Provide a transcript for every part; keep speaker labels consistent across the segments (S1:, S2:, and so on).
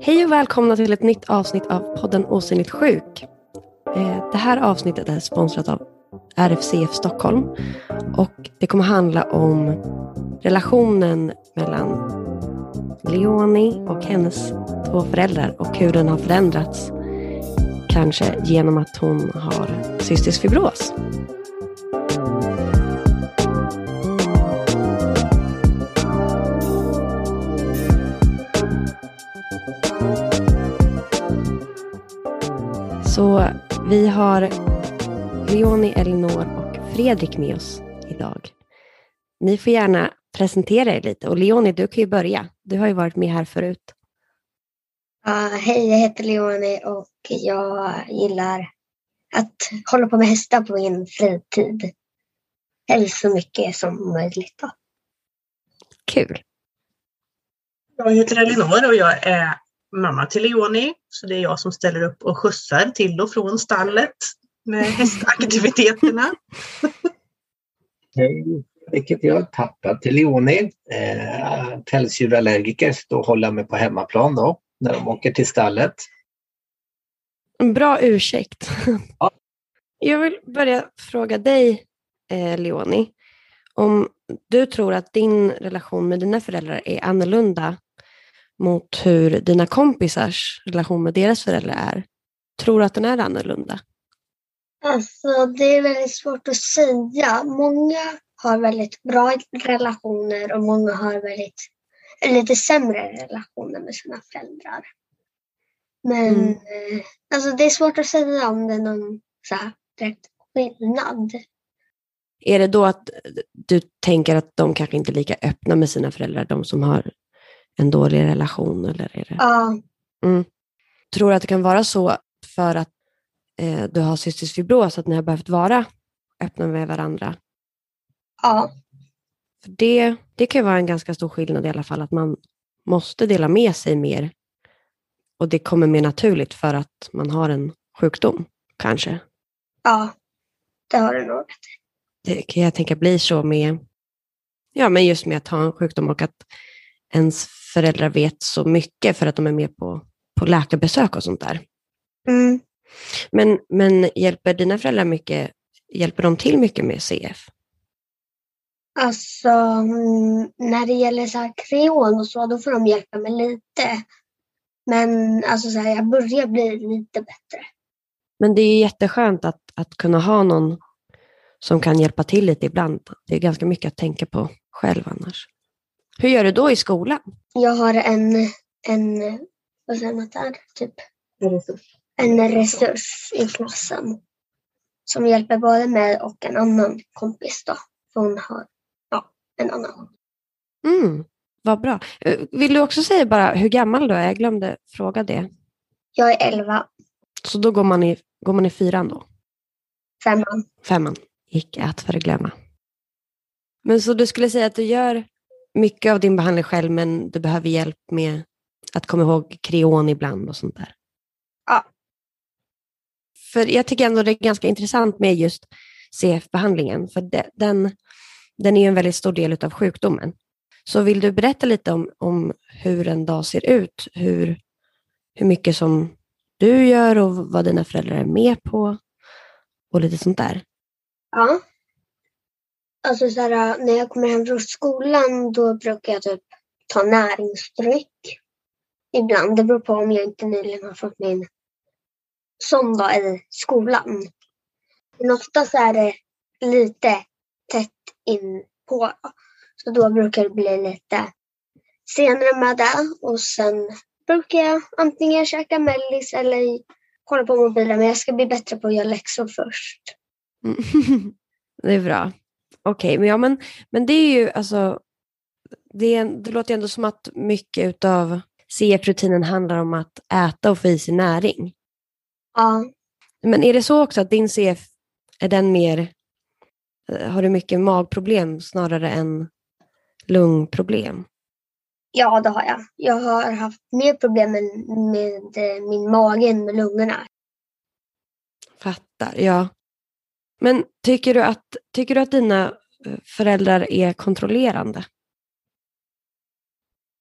S1: Hej och välkomna till ett nytt avsnitt av podden Osynligt sjuk. Eh, det här avsnittet är sponsrat av RFCF Stockholm och det kommer handla om relationen mellan Leonie och hennes två föräldrar och hur den har förändrats. Kanske genom att hon har cystisk fibros. Så vi har Leonie, Elinor och Fredrik med oss idag. Ni får gärna presentera er lite och Leonie, du kan ju börja. Du har ju varit med här förut.
S2: Uh, hej, jag heter Leonie och jag gillar att hålla på med hästar på min fritid. Helst så mycket som möjligt. Då.
S1: Kul.
S3: Jag heter Elinor och jag är mamma till Leonie. Så det är jag som ställer upp och skjutsar till och från stallet med hästaktiviteterna.
S4: Hej, vilket jag är pappa till Leonie. Eh, pälsdjurallergiker, så håller jag mig på hemmaplan då när de åker till stallet.
S1: En bra ursäkt.
S4: Ja.
S1: Jag vill börja fråga dig, eh, Leonie, om du tror att din relation med dina föräldrar är annorlunda mot hur dina kompisars relation med deras föräldrar är. Tror du att den är annorlunda?
S2: Alltså, det är väldigt svårt att säga. Många har väldigt bra relationer och många har väldigt lite sämre relationer med sina föräldrar. Men
S1: Mm.
S2: eh, alltså, det är svårt att säga om det är någon så här, direkt skillnad.
S1: Är det då att du tänker att de kanske inte är lika öppna med sina föräldrar, de som har en dålig relation? Eller är det?
S2: Ja,
S1: Tror du att det kan vara så för att eh, du har cystisk fibros, att ni har behövt vara öppna med varandra?
S2: ja,
S1: För det, det kan ju vara en ganska stor skillnad i alla fall, att man måste dela med sig mer. Och det kommer mer naturligt för att man har en sjukdom, kanske.
S2: ja. Det har du nog.
S1: Det kan jag tänka blir så med, ja men just med att ha en sjukdom och att ens föräldrar vet så mycket för att de är med på, på läkarbesök och sånt där.
S2: Mm.
S1: Men, men hjälper dina föräldrar mycket, hjälper de till mycket med CF?
S2: Alltså, mm, när det gäller så här kreon och så, då får de hjälpa mig lite. Men alltså, så här, jag börjar bli lite bättre.
S1: Men det är jätteskönt att, att kunna ha någon som kan hjälpa till lite ibland. Det är ganska mycket att tänka på själv annars. Hur gör du då i skolan?
S2: Jag har en, en vad säger man där? Typ en resurs i klassen som hjälper både mig och en annan kompis då. För hon har ja, en annan.
S1: Mm, vad bra. Eh, Vill du också säga bara hur gammal du är? Jag glömde fråga det.
S2: Jag är elva,
S1: Så då går man i, går man i fyran då?
S2: femman.
S1: Femman. Icke att förglömma. Men så du skulle säga att du gör mycket av din behandling själv, men du behöver hjälp med att komma ihåg kreon ibland och sånt där?
S2: Ja.
S1: För jag tycker ändå det är ganska intressant med just CF-behandlingen, för de, den, den är en väldigt stor del av sjukdomen. Så vill du berätta lite om, om hur en dag ser ut? Hur, hur mycket som du gör och vad dina föräldrar är med på och lite sånt där?
S2: Ja. Alltså så här, när jag kommer hem från skolan då brukar jag typ ta näringsdryck. Ibland. Det beror på om jag inte nyligen har fått min söndag i skolan. Men oftast är det lite tätt in på. Så då brukar det bli lite senare med det. Och sen brukar jag antingen käka mellis eller kolla på mobilen. Men jag ska bli bättre på att göra läxor först.
S1: Mm. det är bra. Okej, men, ja, men, men det är ju alltså, det, är, det låter ju ändå som att mycket av CF-rutinen handlar om att äta och få i sig näring.
S2: Ja.
S1: Men är det så också att din CF, är den mer, eh, har du mycket magproblem snarare än lungproblem?
S2: Ja, det har jag. Jag har haft mer problem med, med eh, min mage än med lungorna.
S1: Fattar, ja. Men tycker du att, tycker du att dina eh, föräldrar är kontrollerande?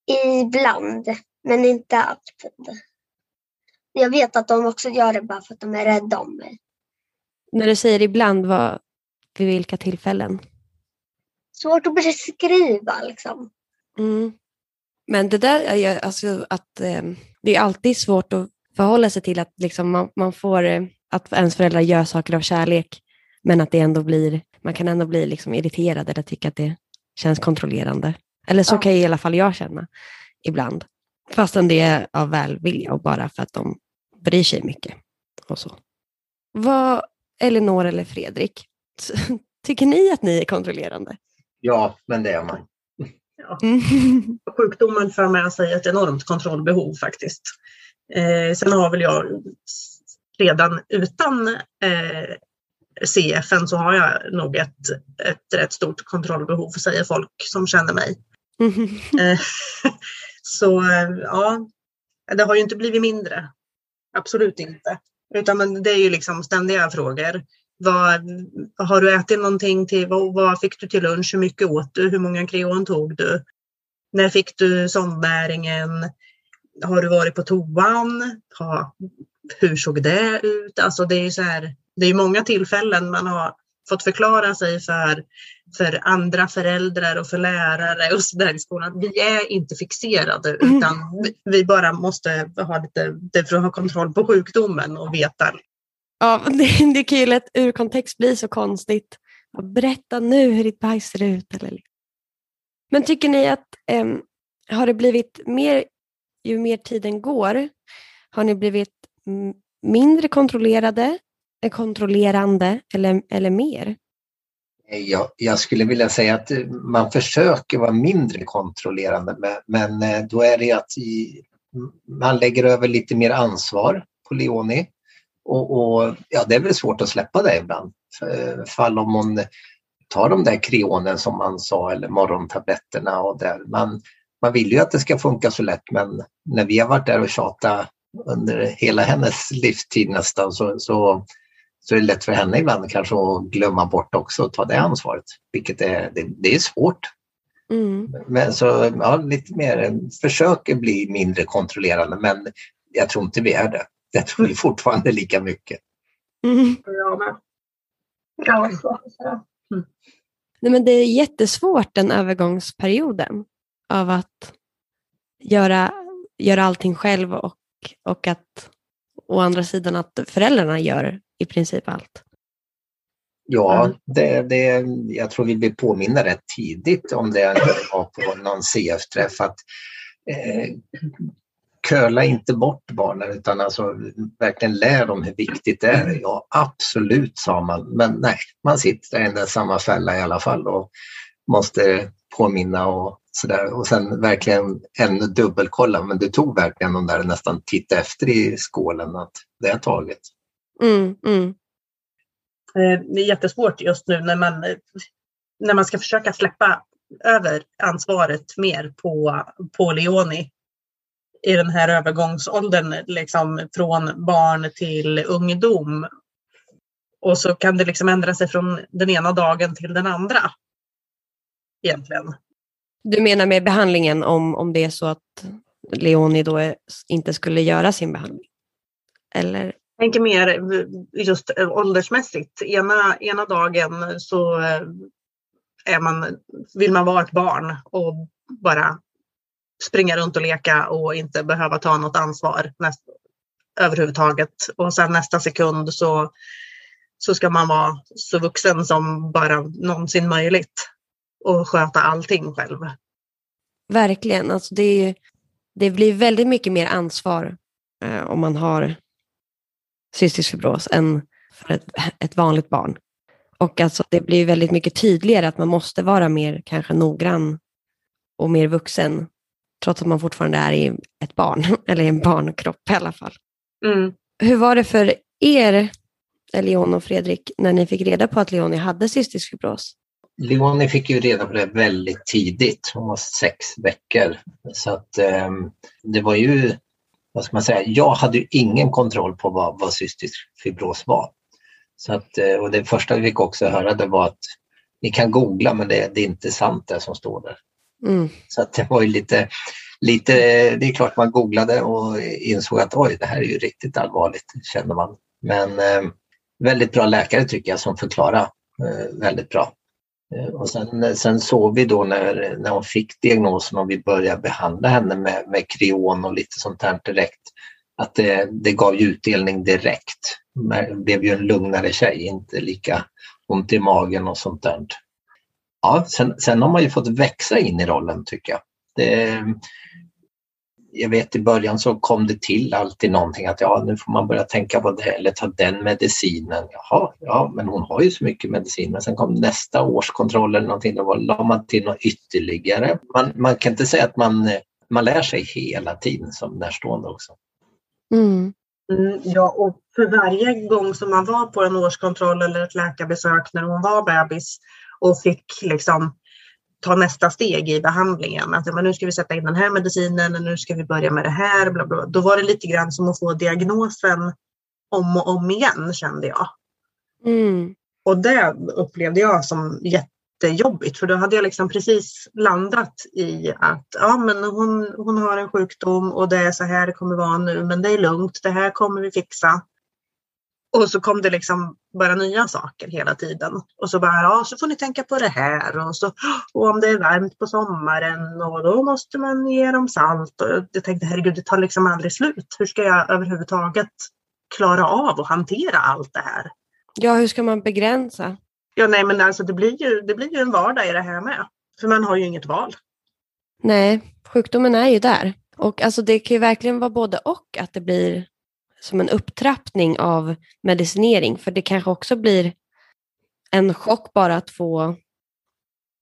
S2: Ibland, men inte alltid. Jag vet att de också gör det bara för att de är rädda om mig.
S1: När du säger ibland, vad, vid vilka tillfällen?
S2: Svårt att beskriva liksom.
S1: Mm. Men det där är ju alltså att eh, det är alltid svårt att förhålla sig till att liksom man, man får, eh, att ens föräldrar gör saker av kärlek, men att det ändå blir, man kan ändå bli liksom irriterad eller tycka att det känns kontrollerande. Eller så
S2: Ja.
S1: kan i alla fall jag känna ibland. Fastän det är av välvilja och bara för att de bryr sig mycket. Och så. Vad, Elinor eller Fredrik, tycker ni att ni är kontrollerande?
S4: Ja, men det är man.
S1: Mm.
S3: Sjukdomen för med sig ett enormt kontrollbehov faktiskt. Eh, sen har väl jag redan utan eh, CFN så har jag nog ett, ett rätt stort kontrollbehov säger folk som känner mig. Eh, så ja, det har ju inte blivit mindre. Absolut inte. Utan men det är ju liksom ständiga frågor. Vad, har du ätit någonting till? Vad, vad fick du till lunch? Hur mycket åt du? Hur många Creon tog du? När fick du sondnäringen? Har du varit på toan? Ha, hur såg det ut? Alltså det är ju så här, det är många tillfällen man har fått förklara sig för, för andra föräldrar och för lärare och så där i skolan. Vi är inte fixerade utan vi, vi bara måste ha lite, för att ha kontroll på sjukdomen och veta.
S1: Ja, det, det kan ju lätt ur kontext bli så konstigt. Berätta nu hur ditt bajs ser ut. Eller... Men tycker ni att em, har det blivit mer, ju mer tiden går, har ni blivit mm, mindre kontrollerade, kontrollerande eller, eller mer?
S4: Jag, jag skulle vilja säga att eh, man försöker vara mindre kontrollerande men, men eh, då är det att i, man lägger över lite mer ansvar på Leonie. Och, och ja, det är väl svårt att släppa det ibland. Fall om hon tar de där kreonen som man sa eller morgontabletterna och där. Man, man vill ju att det ska funka så lätt men när vi har varit där och tjatat under hela hennes livstid nästan så, så så är det lätt för henne ibland kanske att glömma bort också och ta det ansvaret. Vilket är, det, det är svårt.
S1: Mm.
S4: Men så ja, lite mer, försöker bli mindre kontrollerande men jag tror inte vi är det. Jag tror vi är fortfarande lika mycket.
S1: Mm.
S3: Ja, men.
S2: Ja, så. så.
S1: Nej, men det är jättesvårt den övergångsperioden av att göra, göra allting själv och, och att å andra sidan att föräldrarna gör i princip allt.
S4: Ja, det, det, jag tror vi blir påminna rätt tidigt om det var på någon CF-träff att eh, köla inte bort barnen utan alltså verkligen lär dem hur viktigt det är. Ja, absolut sa man, men nej, man sitter i den där samma fälla i alla fall och måste påminna och sådär och sen verkligen ännu dubbelkolla. Men det tog verkligen de där nästan titta efter i skålen att det är taget.
S1: Mm, mm,
S3: Eh, Det är jättesvårt just nu när man, när man ska försöka släppa över ansvaret mer på, på Leoni i den här övergångsåldern, liksom från barn till ungdom. Och så kan det liksom ändra sig från den ena dagen till den andra. Egentligen.
S1: Du menar med behandlingen om, om det är så att Leonie då är, inte skulle göra sin behandling? Eller?
S3: Jag tänker mer eh, just eh, åldersmässigt. Ena, ena dagen så eh, är man, vill man vara ett barn och bara springa runt och leka och inte behöva ta något ansvar näst, överhuvudtaget. Och sen nästa sekund så, så ska man vara så vuxen som bara någonsin möjligt och sköta allting själv.
S1: Verkligen, alltså det, är, det blir väldigt mycket mer ansvar eh, om man har cystisk fibros än för ett, ett vanligt barn. Och alltså det blir väldigt mycket tydligare att man måste vara mer kanske noggrann och mer vuxen trots att man fortfarande är i ett barn, eller i en barnkropp i alla fall.
S3: Mm.
S1: Hur var det för er, Leon och Fredrik, när ni fick reda på att Leonie hade cystisk fibros?
S4: Leonie fick ju reda på det väldigt tidigt, hon var sex veckor. Så att eh, det var ju, vad ska man säga, jag hade ju ingen kontroll på vad, vad cystisk fibros var. Så att, eh, och det första vi fick också höra det var att ni kan googla men det, det är inte sant det som står där.
S1: Mm.
S4: Så att det var ju lite, lite, det är klart man googlade och insåg att oj, det här är ju riktigt allvarligt, kände man. Men eh, väldigt bra läkare tycker jag som förklarar eh, väldigt bra. Eh, och sen, eh, sen såg vi då när, när hon fick diagnosen och vi började behandla henne med, med kreon och lite sånt här direkt, att det, det gav utdelning direkt. Det blev ju en lugnare tjej, inte lika ont i magen och sånt där. Ja, sen, sen har man ju fått växa in i rollen tycker jag. Det, jag vet i början så kom det till alltid någonting att ja, nu får man börja tänka på det eller ta den medicinen. Jaha, ja, men hon har ju så mycket medicin. Men sen kom nästa årskontroll eller någonting, då la man till något ytterligare. Man, man kan inte säga att man, man lär sig hela tiden som närstående också.
S3: Mm. Mm, ja, och för varje gång som man var på en årskontroll eller ett läkarbesök när hon var bebis och fick liksom ta nästa steg i behandlingen. Att men nu ska vi sätta in den här medicinen, nu ska vi börja med det här. Bla bla. Då var det lite grann som att få diagnosen om och om igen kände jag. Mm. Och det upplevde jag som jättejobbigt för då hade jag liksom precis landat i att ja, men hon, hon har en sjukdom och det är så här det kommer vara nu men det är lugnt, det här kommer vi fixa. Och så kom det liksom bara nya saker hela tiden. Och så bara, ja, så får ni tänka på det här. Och, så, och om det är varmt på sommaren och då måste man ge dem salt. Och jag tänkte, herregud, det tar liksom aldrig slut. Hur ska jag överhuvudtaget klara av att hantera allt det här?
S1: Ja, hur ska man begränsa?
S3: Ja, nej, men alltså det blir ju, det blir ju en vardag i det här med. För man har ju inget val.
S1: Nej, sjukdomen är ju där. Och alltså det kan ju verkligen vara både och, att det blir som en upptrappning av medicinering. För det kanske också blir en chock bara att få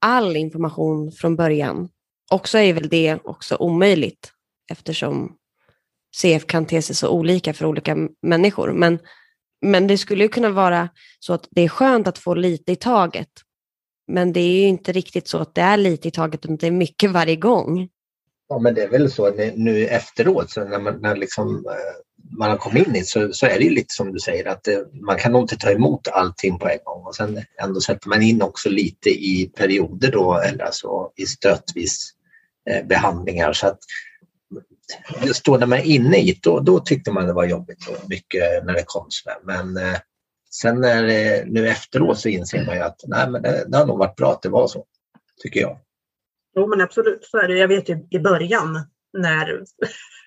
S1: all information från början. Också är väl det också omöjligt eftersom CF kan te sig så olika för olika människor. Men, men det skulle ju kunna vara så att det är skönt att få lite i taget. Men det är ju inte riktigt så att det är lite i taget, utan det är mycket varje gång.
S4: Ja, men det är väl så nu efteråt, så när man, när liksom, eh, man har kommit in i så, så är det ju lite som du säger att eh, man kan nog inte ta emot allting på en gång och sen ändå sätter man in också lite i perioder då eller alltså i stötvis eh, behandlingar. Så att just då när man är inne i det, då, då tyckte man det var jobbigt och mycket när det kom sådär. Men sen när, nu efteråt så inser man ju att nej, men det, det har nog varit bra att det var så, tycker jag.
S3: Jo men absolut, så är det. Jag vet ju i början när,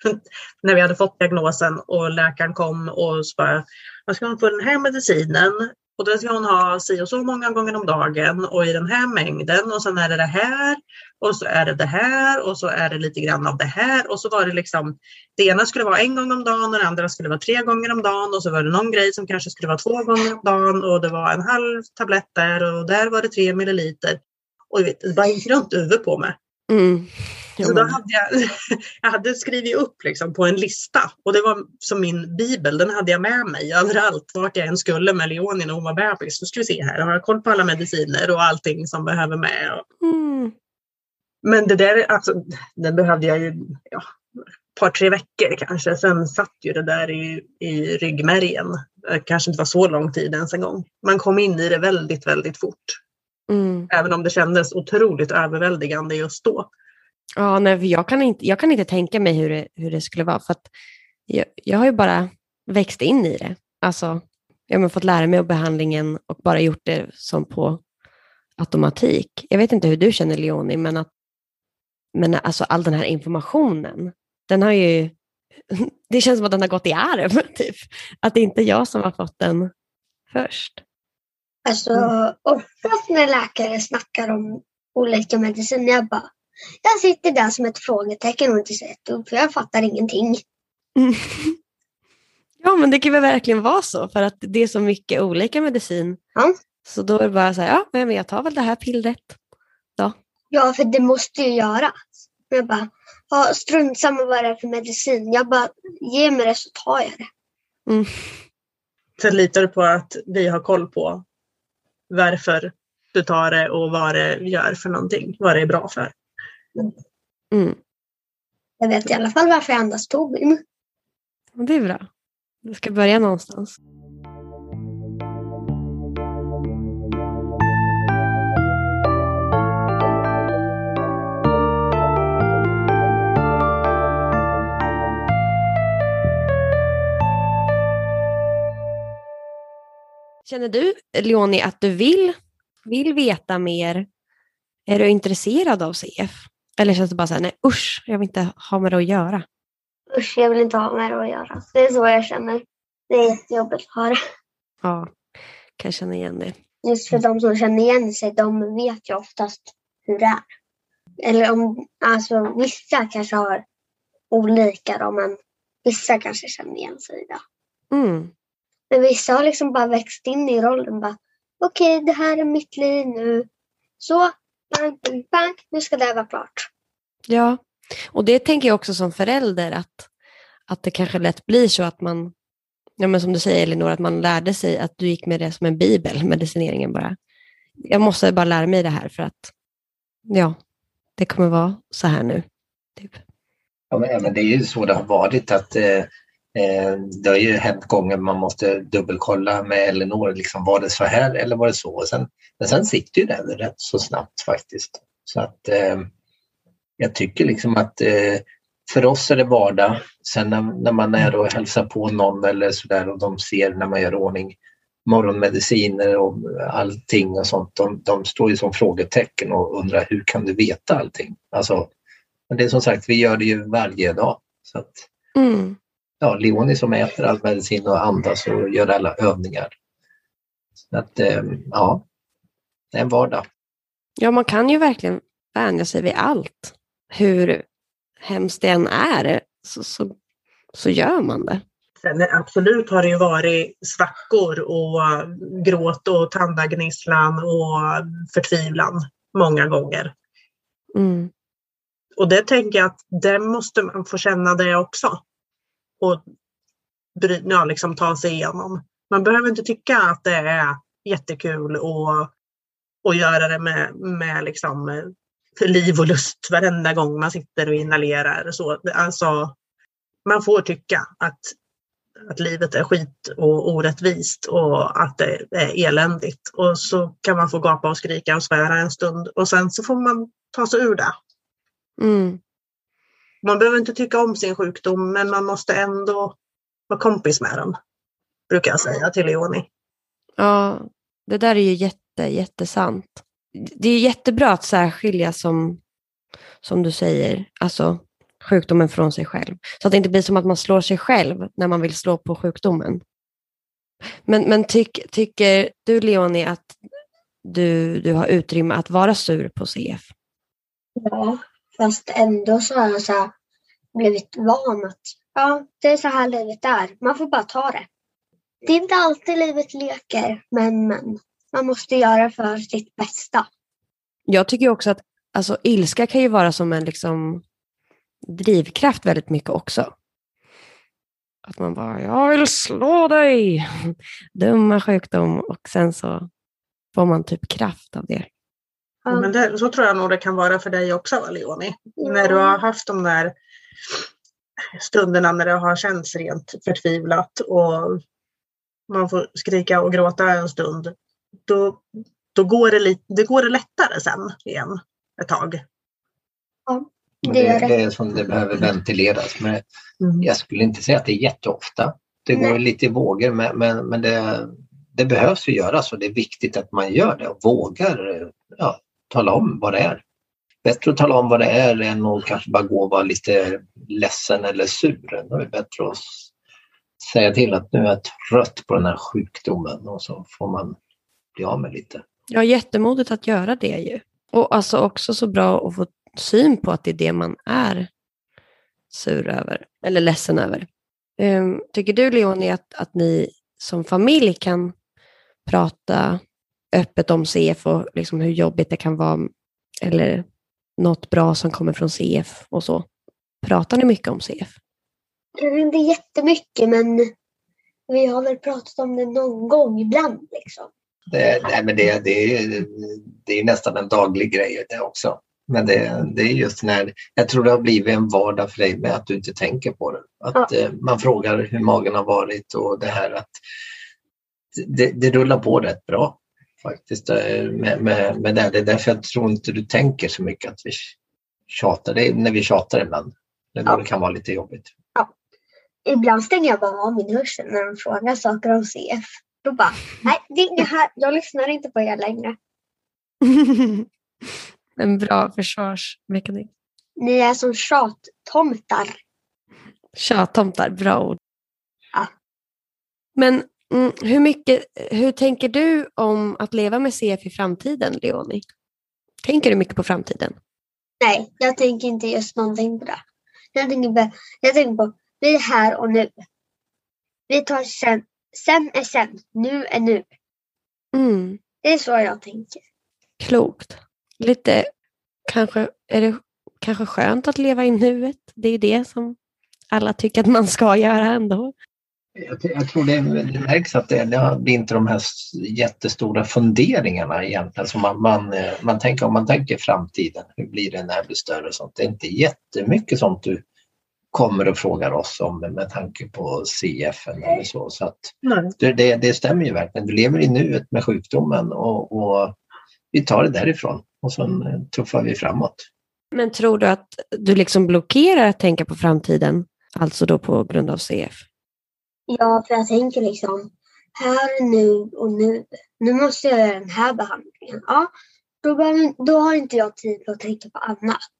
S3: när vi hade fått diagnosen och läkaren kom och sa bara, man ska hon få den här medicinen och den ska hon ha si och så många gånger om dagen och i den här mängden och sen är det det här och så är det det här och så är det lite grann av det här och så var det liksom det ena skulle vara en gång om dagen och det andra skulle vara tre gånger om dagen och så var det någon grej som kanske skulle vara två gånger om dagen och det var en halv tablett där och där var det tre milliliter. Och vet, det bara gick runt huvudet på mig. Mm. Så då hade jag, jag hade skrivit upp liksom på en lista och det var som min bibel, den hade jag med mig överallt vart jag än skulle med Leonie när hon var bebis. Nu ska vi se här, har jag koll på alla mediciner och allting som behöver med. Mm. Men det där, alltså, det behövde jag ju ja, ett par, tre veckor kanske. Sen satt ju det där i, i ryggmärgen. Det kanske inte var så lång tid ens en gång. Man kom in i det väldigt, väldigt fort. Mm. Även om det kändes otroligt överväldigande just då.
S1: Ja, nej, jag, kan inte, jag kan inte tänka mig hur det, hur det skulle vara. För jag, jag har ju bara växt in i det. Alltså, jag har fått lära mig av behandlingen och bara gjort det som på automatik. Jag vet inte hur du känner Leonie, men, att, men alltså all den här informationen, den har ju... Det känns som att den har gått i arv, typ. Att det inte är jag som har fått den först.
S2: Alltså mm. oftast när läkare snackar om olika mediciner, jag bara, jag sitter där som ett frågetecken och inte sett upp för jag fattar ingenting. Mm.
S1: Ja, men det kan väl verkligen vara så för att det är så mycket olika medicin. Ja. Så då är det bara så här, ja, men jag tar väl det här pillret då.
S2: Ja, för det måste ju göras. Jag bara, ja, strunt samma vad det är för medicin. Jag bara, ge mig det så tar jag det. Mm.
S3: Sen litar du på att vi har koll på varför du tar det och vad det gör för någonting, vad det är bra för.
S2: Mm. Jag vet i alla fall varför jag andas Tobin.
S1: Det är bra. Du ska börja någonstans. Känner du, Leonie, att du vill, vill veta mer? Är du intresserad av CF? Eller känns det bara så här, nej usch, jag vill inte ha med det att göra?
S2: Usch, jag vill inte ha med det att göra. Det är så jag känner. Det är jättejobbigt att höra.
S1: Ja, kan känna igen det.
S2: Just för de som känner igen sig, de vet ju oftast hur det är. Eller om, alltså vissa kanske har olika då, men vissa kanske känner igen sig i det.
S1: Mm.
S2: Men vissa har liksom bara växt in i rollen. Bara, Okej, det här är mitt liv nu. Så, bang, bang, bang, nu ska det här vara klart.
S1: Ja, och det tänker jag också som förälder att, att det kanske lätt blir så att man, ja men som du säger Elinor, att man lärde sig att du gick med det som en bibel, medicineringen bara. Jag måste bara lära mig det här för att, ja, det kommer vara så här nu. Typ.
S4: Ja, men, det är ju så det har varit att eh, Eh, det har ju hänt gånger man måste dubbelkolla med Elinor, liksom, var det så här eller var det så? Och sen, men sen sitter ju den rätt så snabbt faktiskt. Så att eh, jag tycker liksom att eh, för oss är det vardag. Sen när, när man är och hälsar på någon eller sådär och de ser när man gör ordning morgonmediciner och allting och sånt. De, de står ju som frågetecken och undrar hur kan du veta allting? Alltså, men det är som sagt, vi gör det ju varje dag. Så att,
S1: Mm
S4: ja, Leonie som äter all medicin och andas och gör alla övningar. Så att, eh, ja, det är en vardag.
S1: Ja, man kan ju verkligen vänja sig vid allt. Hur hemskt det än är så, så, så gör man det.
S3: Sen absolut har det ju varit svackor och gråt och tandagnisslan och förtvivlan många gånger.
S1: Mm.
S3: Och det tänker jag att det måste man få känna det också. Och bry, ja, liksom ta sig igenom. Man behöver inte tycka att det är jättekul och, och göra det med, med liksom, eh, liv och lust varenda gång man sitter och inhalerar. Så, alltså, man får tycka att, att livet är skit och orättvist och att det är eländigt. Och så kan man få gapa och skrika och svära en stund och sen så får man ta sig ur det.
S1: Mm.
S3: Man behöver inte tycka om sin sjukdom men man måste ändå vara kompis med den. Brukar jag säga till Leonie.
S1: Ja, det där är ju jätte, jättesant. Det är jättebra att särskilja som, som du säger, alltså sjukdomen från sig själv. Så att det inte blir som att man slår sig själv när man vill slå på sjukdomen. Men, men tyck, tycker du Leonie att du, du har utrymme att vara sur på CF?
S2: Ja, fast ändå så har jag så här blivit van att ja, det är så här livet är. Man får bara ta det. Det är inte alltid livet leker, men, men man måste göra för sitt bästa.
S1: Jag tycker också att alltså, ilska kan ju vara som en liksom, drivkraft väldigt mycket också. Att man bara, jag vill slå dig! Dumma sjukdom och sen så får man typ kraft av det.
S2: Ja.
S3: Men det, så tror jag nog det kan vara för dig också Leonie. När du har haft de där stunderna när det har känts rent förtvivlat och man får skrika och gråta en stund. Då, då går, det lite, det går det lättare sen igen ett tag.
S4: Men
S2: Det gör det.
S4: det är som det behöver ventileras. Men
S3: Mm.
S4: jag skulle inte säga att det är jätteofta. Det går
S2: Nej.
S4: lite i vågor men, men, men det, det behövs ju göras och det är viktigt att man gör det och vågar ja, tala om vad det är. Bättre att tala om vad det är än att kanske bara gå och vara lite ledsen eller sur. Då är det bättre att säga till att nu är jag trött på den här sjukdomen och så får man bli av med lite.
S1: Ja, jättemodigt att göra det ju. Och alltså också så bra att få syn på att det är det man är sur över, eller ledsen över. Um, tycker du Leonie att, att ni som familj kan prata öppet om CF och liksom hur jobbigt det kan vara, eller något bra som kommer från CF och så? Pratar ni mycket om CF?
S2: Kanske inte jättemycket, men vi har väl pratat om det någon gång ibland. Liksom.
S4: Det, nej, men det, det, är, det är nästan en daglig grej det också. Men det, det är just när, jag tror det har blivit en vardag för dig med att du inte tänker på det. Att eh, man frågar hur magen har varit och det här att det, det rullar på rätt bra faktiskt eh, med, med, med det. Det är därför jag tror inte du tänker så mycket att vi tjatar. Det är när vi tjatar ibland. Det,
S2: Ja.
S4: det kan vara lite jobbigt.
S2: Ibland stänger jag bara av min hörsel när de frågar saker om CF. Då bara, nej det är inga här, jag lyssnar inte på er längre.
S1: en bra försvarsmekanism.
S2: Ni är som tjattomtar.
S1: Tjattomtar, bra ord.
S2: Ja.
S1: Men mm, hur, mycket, hur tänker du om att leva med CF i framtiden, Leonie? Tänker du mycket på framtiden?
S2: Nej, jag tänker inte just någonting på det. Jag tänker på, jag tänker på vi är här och nu. Vi tar sen. Sen är sen. Nu är nu.
S1: Mm,
S2: Det är så jag tänker.
S1: klokt. Lite, kanske, är det kanske skönt att leva i nuet? Det är ju det som alla tycker att man ska göra ändå.
S4: Jag, jag tror det, det märks att det, det blir inte de här jättestora funderingarna egentligen. Som man, man, eh, man tänker, om man tänker framtiden, hur blir det när det blir större och sånt. Det är inte jättemycket sånt du kommer och frågar oss om med tanke på CF eller så. så att
S3: Nej.
S4: det, det, det stämmer ju verkligen. Du lever i nuet med sjukdomen och, och vi tar det därifrån och sen eh, tuffar vi framåt.
S1: Men tror du att du liksom blockerar att tänka på framtiden, alltså då på grund av CF?
S2: Ja, för jag tänker liksom här, nu och nu. Nu måste jag göra den här behandlingen. Ja, då, behöver, då har inte jag tid att tänka på annat.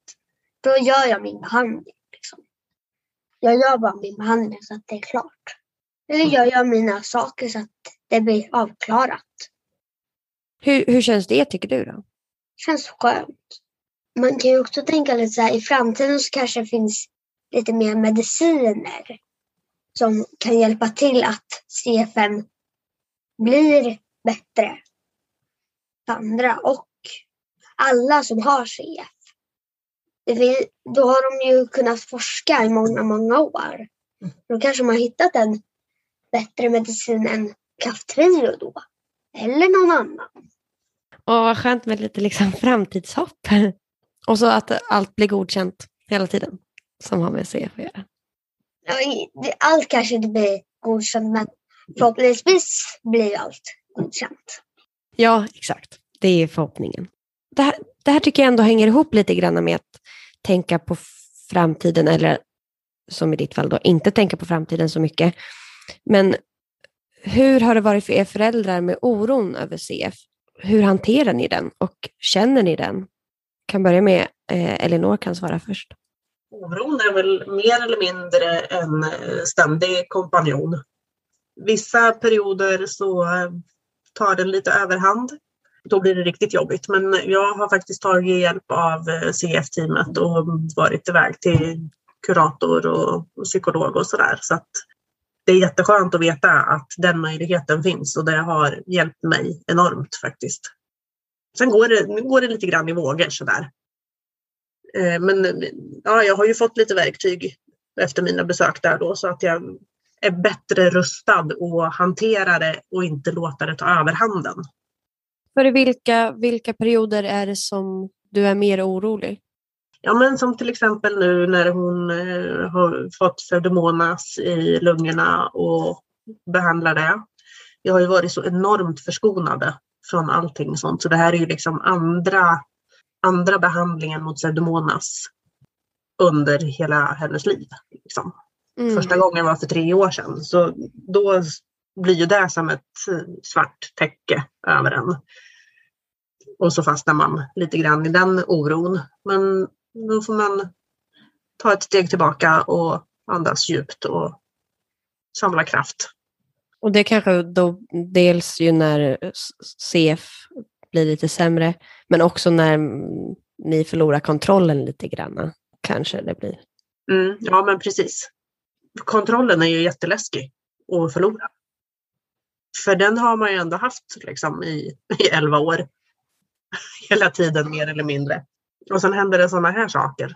S2: Då gör jag min behandling. Liksom. Jag gör bara min behandling så att det är klart. Eller jag gör mina saker så att det blir avklarat.
S1: Hur, hur känns det tycker du då?
S2: känns skönt. Man kan ju också tänka lite så här, i framtiden så kanske det finns lite mer mediciner som kan hjälpa till att CFN blir bättre för andra och alla som har CF. Då har de ju kunnat forska i många, många år. Då kanske man har hittat en bättre medicin än Kaftrio då. Eller någon annan.
S1: Och vad skönt med lite liksom framtidshopp. Och så att allt blir godkänt hela tiden som har med CF att göra.
S2: Allt kanske inte blir godkänt men förhoppningsvis blir allt godkänt.
S1: Ja, exakt. Det är förhoppningen. Det här, det här tycker jag ändå hänger ihop lite grann med att tänka på framtiden eller som i ditt fall då inte tänka på framtiden så mycket. Men hur har det varit för er föräldrar med oron över CF? Hur hanterar ni den och känner ni den? Kan börja med eh, Elinor kan svara först.
S3: Oron är väl mer eller mindre en eh, ständig kompanjon. Vissa perioder så eh, tar den lite överhand. Då blir det riktigt jobbigt. Men jag har faktiskt tagit hjälp av eh, CF-teamet och varit iväg till kurator och, och psykolog och sådär. Så att det är jätteskönt att veta att den möjligheten finns och det har hjälpt mig enormt faktiskt. Sen går det, går det lite grann i vågor sådär. Eh, Men ja, jag har ju fått lite verktyg efter mina besök där då så att jag är bättre rustad att hantera det och inte låta det ta överhanden.
S1: För vilka, vilka perioder är det som du är mer orolig?
S3: Ja, men som till exempel nu när hon eh, har fått pseudomonas i lungorna och behandlar det. Jag har ju varit så enormt förskonade från allting sånt, så det här är ju liksom andra, andra behandlingen mot pseudomonas under hela hennes liv. Liksom.
S1: Mm.
S3: Första gången var för tre år sedan, så då blir ju det som ett eh, svart täcke över en. Och så fastnar man lite grann i den oron. Men då får man ta ett steg tillbaka och andas djupt och samla kraft.
S1: Och det kanske då dels ju när CF blir lite sämre, men också när ni förlorar kontrollen lite grann. Kanske det blir.
S3: Mm, ja, men precis. Kontrollen är ju jätteläskig att förlora. För den har man ju ändå haft liksom, i, i 11 år. Hela tiden mer eller mindre. Och sen händer det sådana här saker.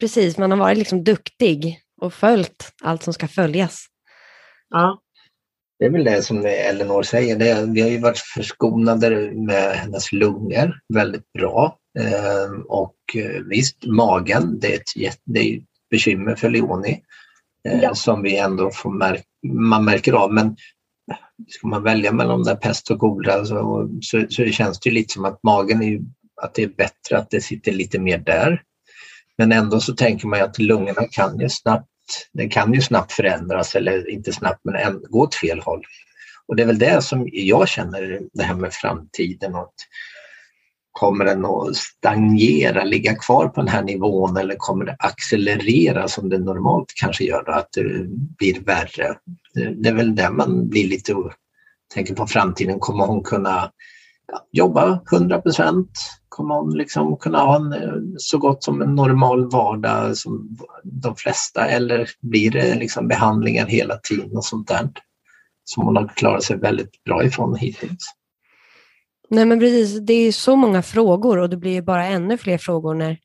S1: Precis, man har varit liksom duktig och följt allt som ska följas.
S3: Ja,
S4: Det är väl det som Elinor säger. Det, vi har ju varit förskonade med hennes lungor väldigt bra. Eh, och visst, magen, det är ett, det är ett bekymmer för Leonie. Eh,
S2: Ja.
S4: Som vi ändå får märk, man märker av. Men ska man välja mellan där pest och kolera så, så, så känns det lite som att magen är att det är bättre att det sitter lite mer där. Men ändå så tänker man att lungorna kan ju snabbt, den kan ju snabbt förändras eller inte snabbt men gå åt fel håll. Och det är väl det som jag känner, det här med framtiden. Och kommer den att stagnera, ligga kvar på den här nivån eller kommer det accelerera som det normalt kanske gör, då, att det blir värre? Det är väl där man blir lite, tänker på framtiden, kommer hon kunna jobba 100 procent? Liksom kunna ha en, så gott som en normal vardag som de flesta eller blir det liksom behandlingar hela tiden och sånt där som hon har klarat sig väldigt bra ifrån hittills?
S1: Nej men precis, det är så många frågor och det blir bara ännu fler frågor när,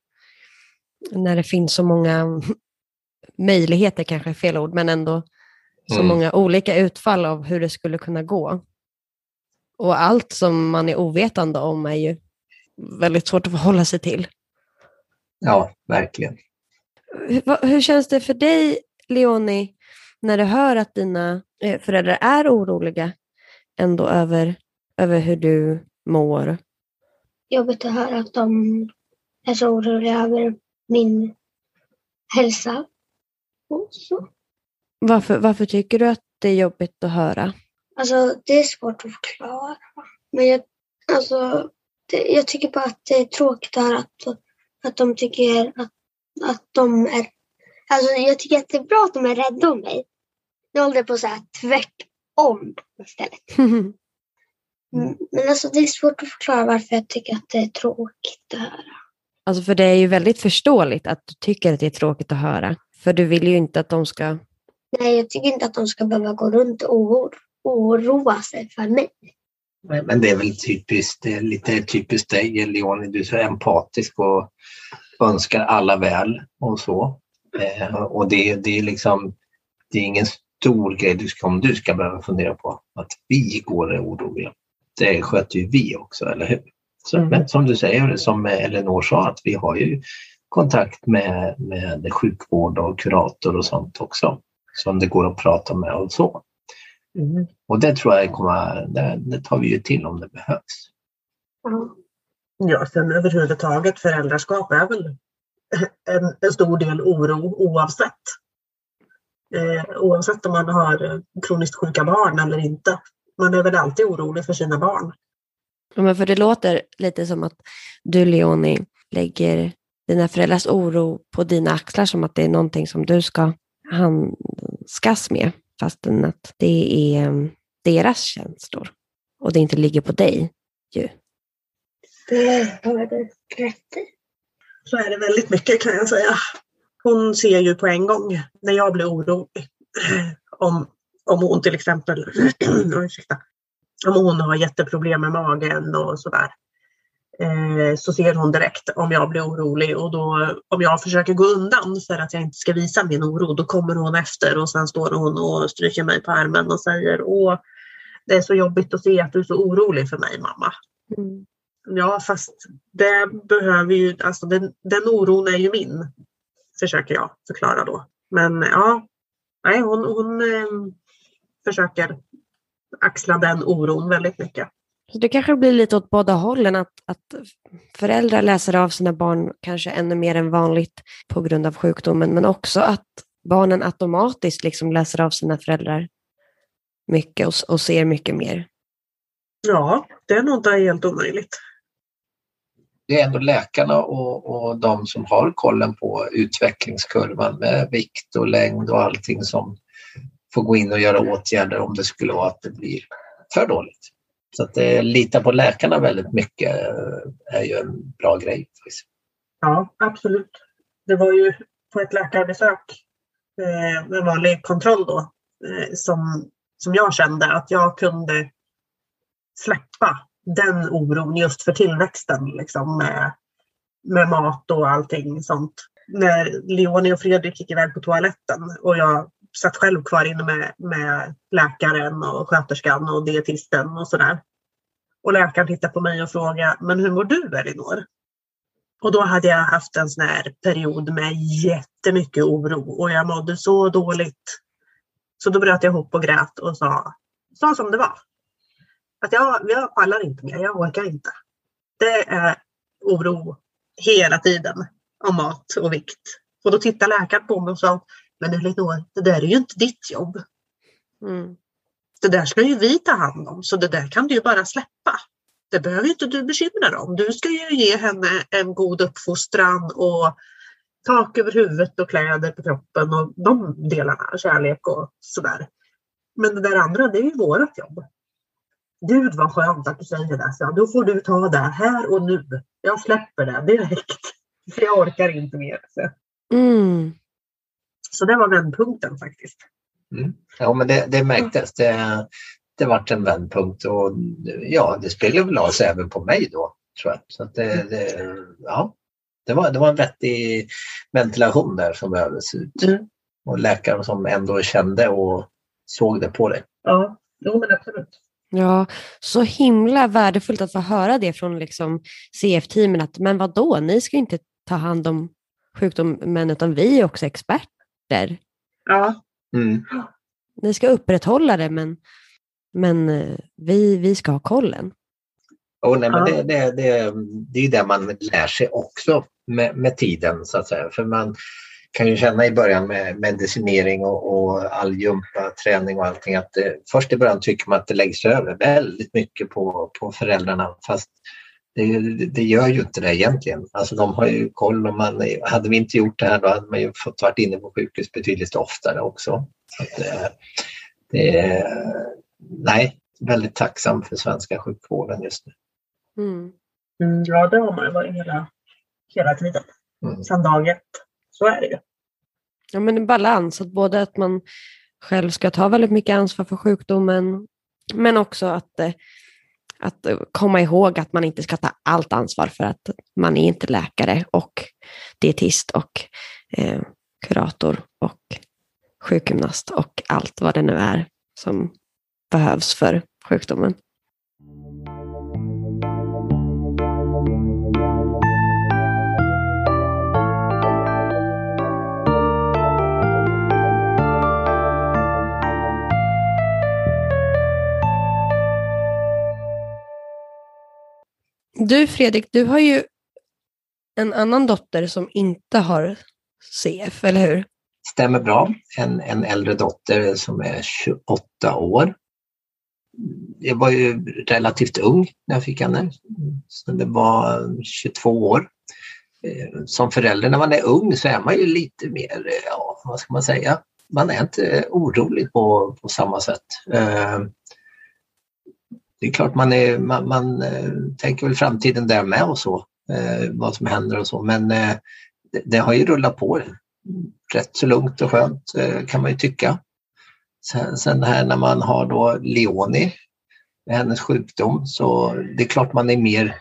S1: när det finns så många möjligheter, kanske är fel ord, men ändå så mm. många olika utfall av hur det skulle kunna gå. Och allt som man är ovetande om är ju väldigt svårt att förhålla sig till.
S4: Ja, verkligen.
S1: Hur, hur känns det för dig, Leonie, när du hör att dina eh, föräldrar är oroliga ändå över, över hur du mår?
S2: Jobbigt att höra att de är så oroliga över min hälsa. Och så.
S1: Varför, varför tycker du att det är jobbigt att höra?
S2: Alltså, det är svårt att förklara. Men jag, alltså, det, jag tycker bara att det är tråkigt att höra att, att de tycker att, att de är... Alltså, jag tycker att det är bra att de är rädda om mig. Jag håller på att säga tvärtom istället. Mm. Men alltså, det är svårt att förklara varför jag tycker att det är tråkigt att höra.
S1: Alltså för det är ju väldigt förståeligt att du tycker att det är tråkigt att höra. För du vill ju inte att de ska...
S2: Nej, jag tycker inte att de ska behöva gå runt och oroa sig för mig.
S4: Men det är väl typiskt, det är lite typiskt dig, Leonie. Du är så empatisk och önskar alla väl och så. Eh, och det, det är liksom, det är ingen stor grej du ska, om du ska behöva fundera på att vi går och är oroliga det sköter ju vi också, eller hur? Så, mm. Men som du säger, som Elinor sa, att vi har ju kontakt med, med sjukvård och kurator och sånt också som det går att prata med och så. Mm. Och det tror jag kommer, det, det, tar vi ju till om det behövs.
S3: Ja, sen överhuvudtaget föräldraskap är väl en, en stor del oro oavsett. Eh, oavsett om man har kroniskt sjuka barn eller inte man är väl alltid orolig för sina barn.
S1: Ja, men för det låter lite som att du, Leonie, lägger dina föräldrars oro på dina axlar som att det är någonting som du ska handskas med, fastän att det är mm, deras känslor och det inte ligger på dig. Ju.
S2: Det har du rätt i.
S3: Så är det väldigt mycket kan jag säga. Hon ser ju på en gång när jag blir orolig om om hon till exempel om hon har jätteproblem med magen och sådär. Eh, så ser hon direkt om jag blir orolig och då om jag försöker gå undan för att jag inte ska visa min oro då kommer hon efter och sen står hon och stryker mig på armen och säger Åh, det är så jobbigt att se att du är så orolig för mig mamma. Mm. Ja fast det behöver ju, alltså den, den oron är ju min, försöker jag förklara då. Men ja, nej hon, hon eh, försöker axla den oron väldigt mycket.
S1: Så det kanske blir lite åt båda hållen, att, att föräldrar läser av sina barn kanske ännu mer än vanligt på grund av sjukdomen, men också att barnen automatiskt liksom läser av sina föräldrar mycket och, och ser mycket mer.
S3: Ja, det är nog inte helt omöjligt.
S4: Det är ändå läkarna och, och de som har kollen på utvecklingskurvan med vikt och längd och allting som få gå in och göra åtgärder om det skulle vara att det blir för dåligt. Så att eh, lita på läkarna väldigt mycket eh, är ju en bra grej.
S3: Ja, absolut. Det var ju på ett läkarbesök, eh, en vanlig kontroll då, eh, som, som jag kände att jag kunde släppa den oron just för tillväxten liksom, med, med mat och allting sånt. När Leonie och Fredrik gick iväg på toaletten och jag satt själv kvar inne med, med läkaren och sköterskan och dietisten och sådär. Och läkaren tittade på mig och frågade, men hur mår du Elinor? Och då hade jag haft en sån här period med jättemycket oro och jag mådde så dåligt. Så då bröt jag ihop och grät och sa, sa som det var. Att jag, jag pallar inte mer, jag orkar inte. Det är oro hela tiden om mat och vikt. Och då tittade läkaren på mig och sa, men Elinor, det där är ju inte ditt jobb. Mm. Det där ska ju vi ta hand om, så det där kan du ju bara släppa. Det behöver inte du bekymra dig om. Du ska ju ge henne en god uppfostran och tak över huvudet och kläder på kroppen och de delarna, kärlek och sådär. Men det där andra, det är ju vårt jobb. Gud vad skönt att du säger det. Så då får du ta det här och nu. Jag släpper det direkt. För jag orkar inte mer. Så,
S1: Mm.
S3: Så det var vändpunkten faktiskt.
S4: Mm. Ja, men det, det märktes. Det, det vart en vändpunkt och ja, det speglade väl av sig även på mig då, tror jag. Så att det, det, ja, det, var, det var en vettig ventilation där som behövdes ut.
S3: Mm.
S4: Och läkaren som ändå kände och såg det på dig.
S3: Ja, jo men absolut.
S1: Ja, så himla värdefullt att få höra det från liksom CF-teamen att men vad då? ni ska inte ta hand om sjukdomen utan vi är också experter.
S3: Ja,
S4: Mm.
S1: Ni ska upprätthålla det men, men eh, vi, vi ska ha kollen.
S4: Och nej, men
S3: Ja.
S4: det, det, det, det är ju det man lär sig också med, med tiden så att säga. För man kan ju känna i början med medicinering och, och all jumpa, träning och allting att det, först i början tycker man att det läggs över väldigt mycket på, på föräldrarna fast det, det gör ju inte det egentligen. Alltså de har ju koll och man, hade vi inte gjort det här då hade man ju fått varit inne på sjukhus betydligt oftare också. Så att det, det är, nej, väldigt tacksam för svenska sjukvården just nu.
S1: Mm.
S3: mm, ja det har man ju varit hela, hela tiden.
S4: Mm.
S3: Sedan dag ett. Så är det ju.
S1: Ja, men en balans, att både att man själv ska ta väldigt mycket ansvar för sjukdomen, men också att, eh, att komma ihåg att man inte ska ta allt ansvar för att man är inte läkare och dietist och eh, kurator och sjukgymnast och allt vad det nu är som behövs för sjukdomen. Du Fredrik, du har ju en annan dotter som inte har CF, eller hur?
S4: Stämmer bra. En, en äldre dotter som är 28 år. Jag var ju relativt ung när jag fick henne. Så det var 22 år. Eh, som förälder när man är ung så är man ju lite mer, eh, ja vad ska man säga, man är inte orolig på, på samma sätt. Eh, det är klart man, är, man, man eh, tänker väl framtiden där med och så, eh, vad som händer och så men eh, det, det har ju rullat på rätt så lugnt och skönt eh, kan man ju tycka. Sen, sen här när man har då Leonie med hennes sjukdom så det är klart man är mer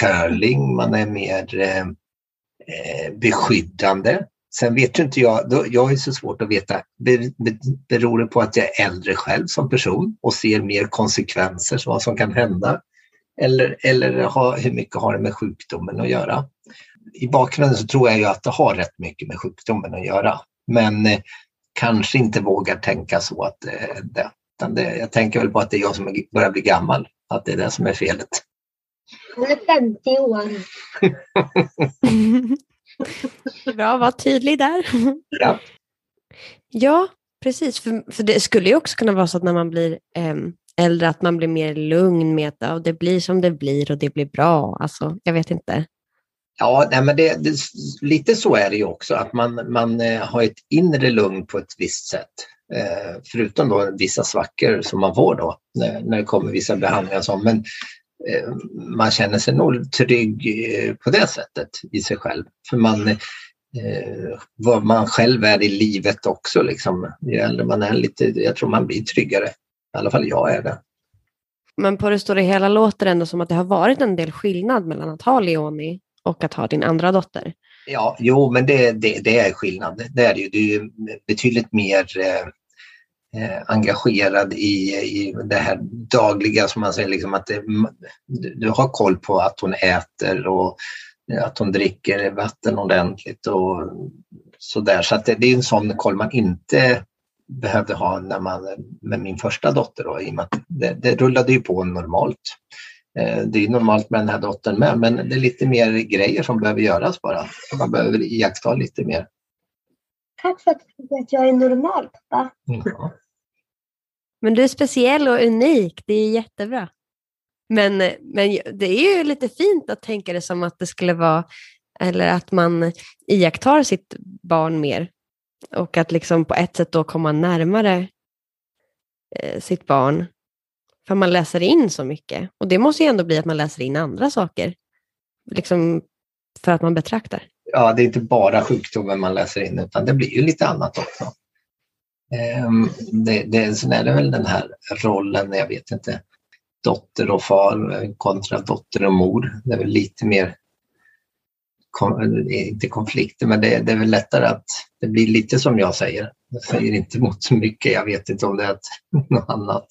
S4: curling, man är mer eh, eh beskyddande. Sen vet ju inte jag, jag ju så svårt att veta, be, be, beror det på att jag är äldre själv som person och ser mer konsekvenser, vad som kan hända? Eller, eller ha, hur mycket har det med sjukdomen att göra? I bakgrunden så tror jag ju att det har rätt mycket med sjukdomen att göra. Men eh, kanske inte vågar tänka så att eh, det, det, jag tänker väl på att det är jag som är, börjar bli gammal, att det är det som är felet.
S2: Han är 50 år.
S1: Bra, var tydlig där.
S4: Ja.
S1: Ja, precis. För, för det skulle ju också kunna vara så att när man blir em, äldre att man blir mer lugn med att det blir som det blir och det blir bra. Alltså, jag vet inte.
S4: Ja, nej, men det, det, lite så är det ju också, att man, man eh, har ett inre lugn på ett visst sätt. Eh, förutom då vissa svackor som man får då när, när det kommer vissa behandlingar. och så. Men man känner sig nog trygg eh, på det sättet i sig själv. För man, eh, vad man själv är i livet också. Liksom. Ju äldre man är, lite, jag tror man blir tryggare. I alla fall jag är det.
S1: Men på det stora hela låter det ändå som att det har varit en del skillnad mellan att ha Leonie och att ha din andra dotter.
S4: Ja, jo, men det, det, det är skillnad. Det är det ju. Du är betydligt mer eh, eh, engagerad i, i det här dagliga som man säger, liksom att det, du, du har koll på att hon äter och eh, att hon dricker vatten ordentligt och sådär. Så att det, det är en sån koll man inte behövde ha när man, med min första dotter. Då, i och med att det, det rullade ju på normalt. Eh, det är normalt med den här dottern med, men det är lite mer grejer som behöver göras bara. Man behöver iaktta lite mer.
S2: Tack för att du tycker att jag är normal pappa.
S4: Ja.
S1: Men du är speciell och unik, det är jättebra. Men, men det är ju lite fint att tänka det som att det skulle vara, eller att man iakttar sitt barn mer. Och att liksom på ett sätt då komma närmare eh, sitt barn. För man läser in så mycket. Och det måste ju ändå bli att man läser in andra saker. Liksom för att man betraktar.
S4: Ja, det är inte bara sjukdomen man läser in utan det blir ju lite annat också. Ehm, det, det, sen är det väl den här rollen, jag vet inte, dotter och far kontra dotter och mor. Det är väl lite mer, inte konflikter, men det, det är väl lättare att det blir lite som jag säger. Jag säger inte emot så mycket, jag vet inte om det är något annat.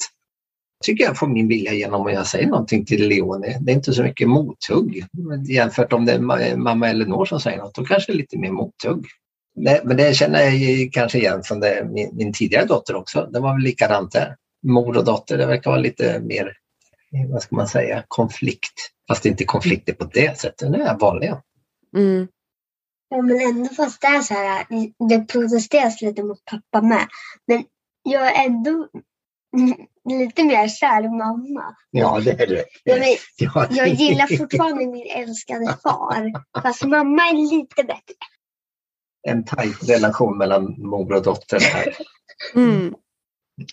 S4: Jag tycker jag får min vilja igenom om jag säger någonting till Leonie. Det är inte så mycket mothugg jämfört om det är mamma Elinor som säger något. Då kanske lite mer mothugg. Nej, men det känner jag kanske igen från det, min, min, tidigare dotter också. Det var väl likadant där. Mor och dotter, det verkar vara lite mer, vad ska man säga, konflikt. Fast det är inte konflikter på det sättet, det är vanliga.
S2: Mm. Ja, men ändå fast det är så här, det protesteras lite mot pappa med. Men jag är ändå lite mer kär mamma.
S4: Ja, det är du.
S2: Jag, jag gillar fortfarande min älskade far. Fast mamma är lite bättre
S4: en tajt relation mellan mor och dotter här.
S1: Mm.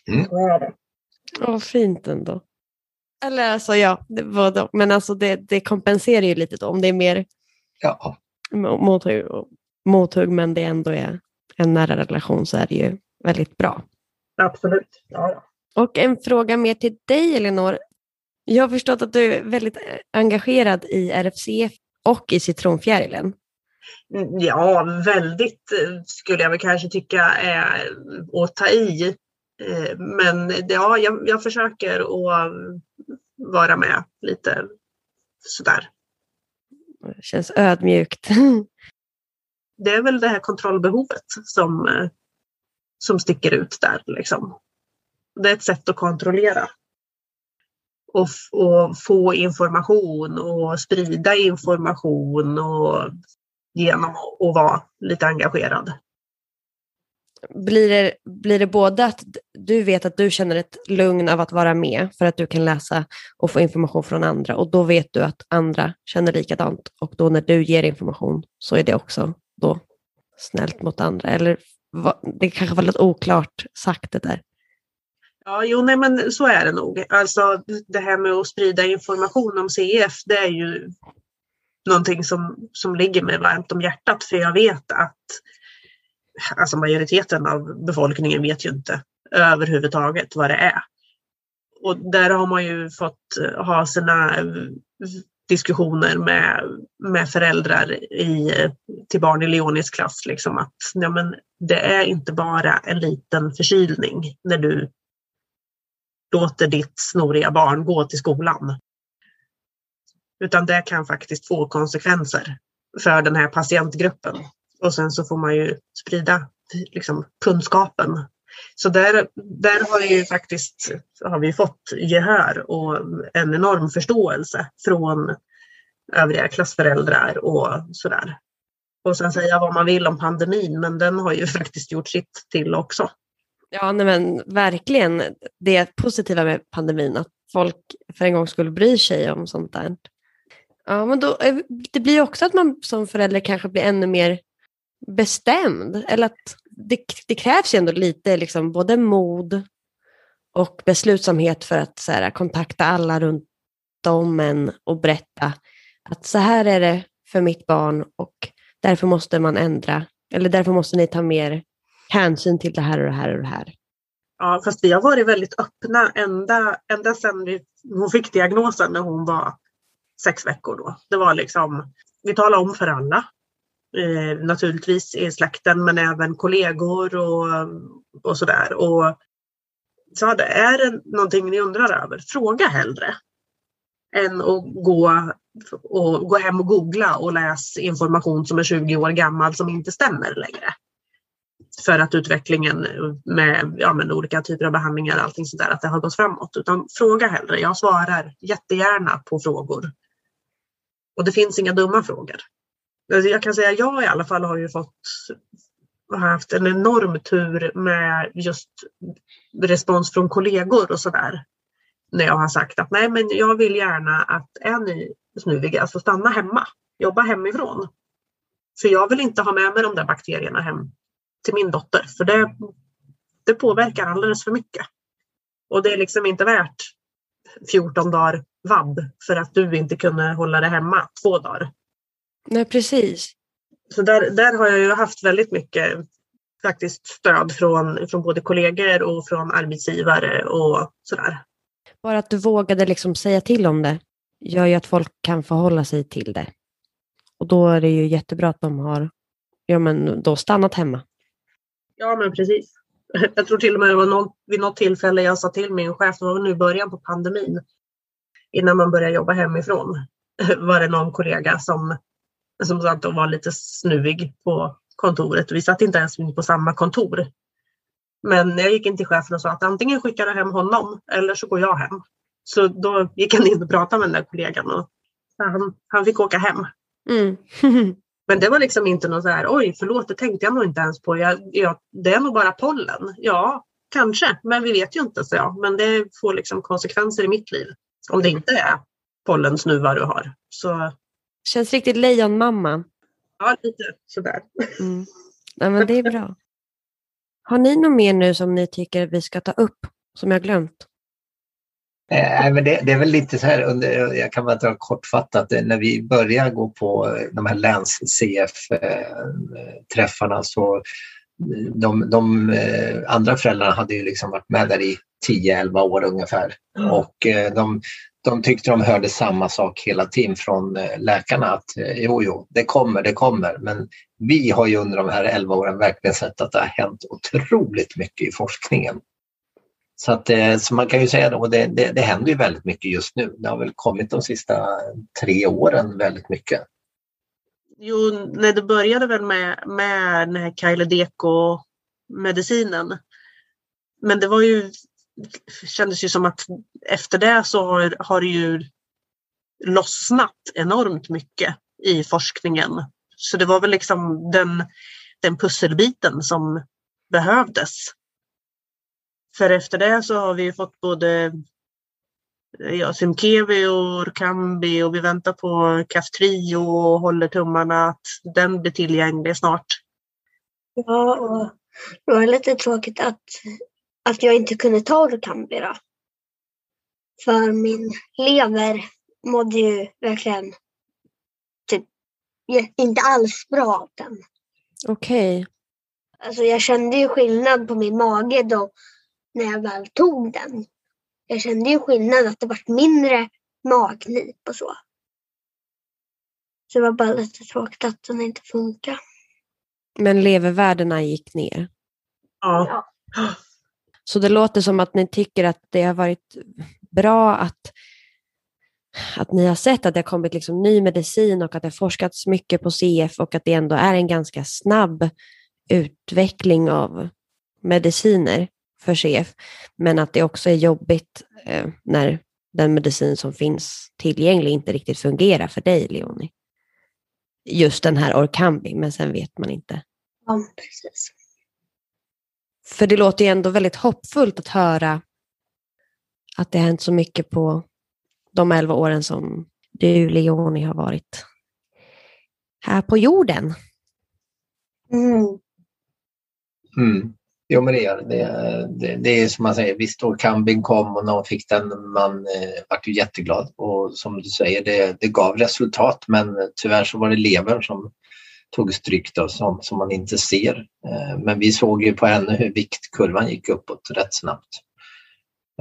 S1: Mm. Vad fint ändå. Eller alltså ja, det var men alltså det, det kompenserar ju lite då om det är mer
S4: ja.
S1: mothugg, mothugg men det ändå är en nära relation så är det ju väldigt bra.
S3: Absolut. Ja.
S1: Och en fråga mer till dig Elinor. Jag har förstått att du är väldigt engagerad i RFCF och i Citronfjärilen.
S3: Ja, väldigt eh, skulle jag väl kanske tycka är att ta i. Eh, men ja, jag, jag försöker att vara med lite sådär.
S1: Det känns ödmjukt.
S3: Det är väl det här kontrollbehovet som, eh, som sticker ut där. Liksom. Det är ett sätt att kontrollera. Och, och få information och sprida information och genom att vara lite engagerad.
S1: Blir det, blir det både att du vet att du känner ett lugn av att vara med för att du kan läsa och få information från andra och då vet du att andra känner likadant och då när du ger information så är det också då snällt mot andra? Eller det kanske var lite oklart sagt det där.
S3: Ja, jo, nej, men så är det nog. Alltså det här med att sprida information om CF, det är ju någonting som, som ligger mig varmt om hjärtat för jag vet att alltså majoriteten av befolkningen vet ju inte överhuvudtaget vad det är. Och där har man ju fått ha sina diskussioner med, med föräldrar i, till barn i Leonis klass. Liksom att ja, men det är inte bara en liten förkylning när du låter ditt snoriga barn gå till skolan. Utan det kan faktiskt få konsekvenser för den här patientgruppen. Och sen så får man ju sprida liksom, kunskapen. Så där, där har, ju faktiskt, har vi fått gehör och en enorm förståelse från övriga klassföräldrar och sådär. Och sen säga vad man vill om pandemin, men den har ju faktiskt gjort sitt till också.
S1: Ja, nej men verkligen. Det positiva med pandemin, att folk för en gång skulle bry sig om sånt där. Ja, men då, eh, det blir också att man som förälder kanske blir ännu mer bestämd. Eller att det, det krävs ju ändå lite liksom, både mod och beslutsamhet för att så här, kontakta alla runt om en och berätta att så här är det för mitt barn och därför måste man ändra. Eller därför måste ni ta mer hänsyn till det här och det här och det här.
S3: Ja, fast vi har varit väldigt öppna ända, ända sedan vi, hon fick diagnosen när hon var sex veckor då. Det var liksom, vi talade om för alla. Eh, naturligtvis i släkten men även kollegor och, och sådär. Och sa det, är det någonting ni undrar över, fråga hellre. Än att gå, och, gå hem och googla och läsa information som är 20 år gammal som inte stämmer längre. För att utvecklingen med ja, men olika typer av behandlingar och allting sådär, att det har gått framåt. Utan fråga hellre. Jag svarar jättegärna på frågor och det finns inga dumma frågor. Alltså, jag kan säga jag i alla fall har ju fått har haft en enorm tur med just respons från kollegor och sådär. När jag har sagt att nej men jag vill gärna att är ni snuviga, så alltså stanna hemma, jobba hemifrån. För jag vill inte ha med mig de där bakterierna hem till min dotter, för det, det påverkar alldeles för mycket. Och det är liksom inte värt 14 dagar vabb för att du inte kunde hålla det hemma två dagar.
S1: Nej, precis.
S3: Så där, där har jag ju haft väldigt mycket faktiskt stöd från, från både kollegor och från arbetsgivare och sådär.
S1: Bara att du vågade liksom säga till om det gör ju att folk kan förhålla sig till det. Och då är det ju jättebra att de har ja, men då stannat hemma.
S3: Ja, men precis. Jag tror till och med det var någon, vid något tillfälle jag sa till min chef, det var nu i början på pandemin, innan man började jobba hemifrån, var det någon kollega som, som satt och var lite snuvig på kontoret. Vi satt inte ens på samma kontor. Men jag gick in till chefen och sa att antingen skickar jag hem honom eller så går jag hem. Så då gick han in och pratade med den där kollegan och han, han fick åka hem.
S1: Mm.
S3: Men det var liksom inte något så här, oj förlåt, det tänkte jag nog inte ens på. Jag, jag, det är nog bara pollen. Ja, kanske, men vi vet ju inte, så jag. Men det får liksom konsekvenser i mitt liv. Om det inte är pollensnuvar du har. Så...
S1: Känns riktigt lejonmamma.
S3: Ja, lite sådär.
S1: Mm. Ja, men det är bra. Har ni något mer nu som ni tycker vi ska ta upp, som jag glömt?
S4: Eh, men det, det, är väl lite så här, under, jag kan bara dra kortfattat, eh, när vi började gå på de här läns-CF-träffarna så de, de andra föräldrarna hade ju liksom varit med där i 10-11 år ungefär. Mm. Och de, de tyckte de hörde samma sak hela tiden från läkarna att jo, jo, det kommer, det kommer. Men vi har ju under de här 11 åren verkligen sett att det har hänt otroligt mycket i forskningen. Så, att, eh, så man kan ju säga att det, det, det händer ju väldigt mycket just nu. Det har väl kommit de sista tre åren väldigt mycket.
S3: Jo, när det började väl med, med den här Kailedeko-medicinen. Men det var ju, kändes ju som att efter det så har, har det ju lossnat enormt mycket i forskningen. Så det var väl liksom den, den pusselbiten som behövdes för efter det så har vi fått både ja, Simkevi och Orkambi och vi väntar på Kaftrio och håller tummarna att den blir tillgänglig snart.
S2: Ja, och det var lite tråkigt att, att jag inte kunde ta Orkambi då. För min lever mådde ju verkligen typ inte alls bra av den.
S1: Okej. Okay.
S2: Alltså jag kände ju skillnad på min mage då när jag väl tog den. Jag kände ju skillnad att det var mindre magknip och så. Så det var bara lite tråkigt att den inte funkar.
S1: Men levervärdena gick ner?
S3: Ja.
S1: Så det låter som att ni tycker att det har varit bra att, att ni har sett att det har kommit liksom ny medicin och att det har forskats mycket på CF och att det ändå är en ganska snabb utveckling av mediciner för CF, men att det också är jobbigt eh, när den medicin som finns tillgänglig inte riktigt fungerar för dig, Leonie. Just den här Orkambi, men sen vet man inte.
S2: Ja, precis.
S1: För det låter ju ändå väldigt hoppfullt att höra att det har hänt så mycket på de elva åren som du, Leonie, har varit här på jorden.
S2: Mm.
S4: Mm. Jo men det är det. Det, det är som man säger, visst då Kambing kom och någon fick den, man eh, vart ju jätteglad och som du säger det, det gav resultat men tyvärr så var det levern som tog stryk då, som, som man inte ser. Eh, men vi såg ju på henne hur viktkurvan gick uppåt rätt snabbt.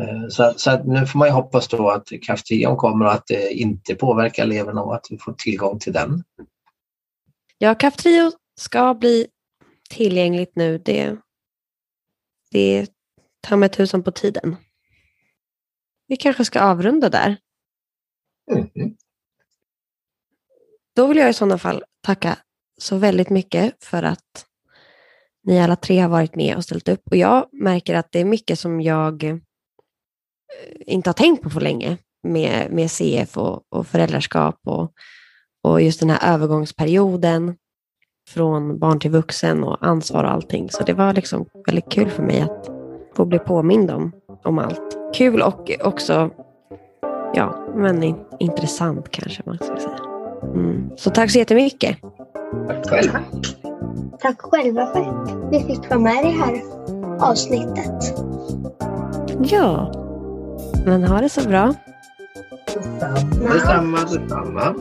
S4: Eh, så, så nu får man ju hoppas då att Kaftreon kommer och att det inte påverkar levern och att vi får tillgång till den.
S1: Ja, Kaftrio ska bli tillgängligt nu. Det det är ta mig tusan på tiden. Vi kanske ska avrunda där.
S4: Mm.
S1: Då vill jag i sådana fall tacka så väldigt mycket för att ni alla tre har varit med och ställt upp. Och jag märker att det är mycket som jag eh, inte har tänkt på för länge med, med CF och, och föräldraskap och, och just den här övergångsperioden. Från barn till vuxen och ansvar och allting. Så det var liksom väldigt kul för mig att få bli påmind om, om allt. Kul och också, ja, men in, intressant kanske man ska säga. Mm. Så tack så jättemycket.
S4: Tack själv.
S2: Tack själva för att vi fick vara med i det här avsnittet.
S1: Ja, men ha det så bra.
S4: Detsamma, detsamma.
S2: detsamma.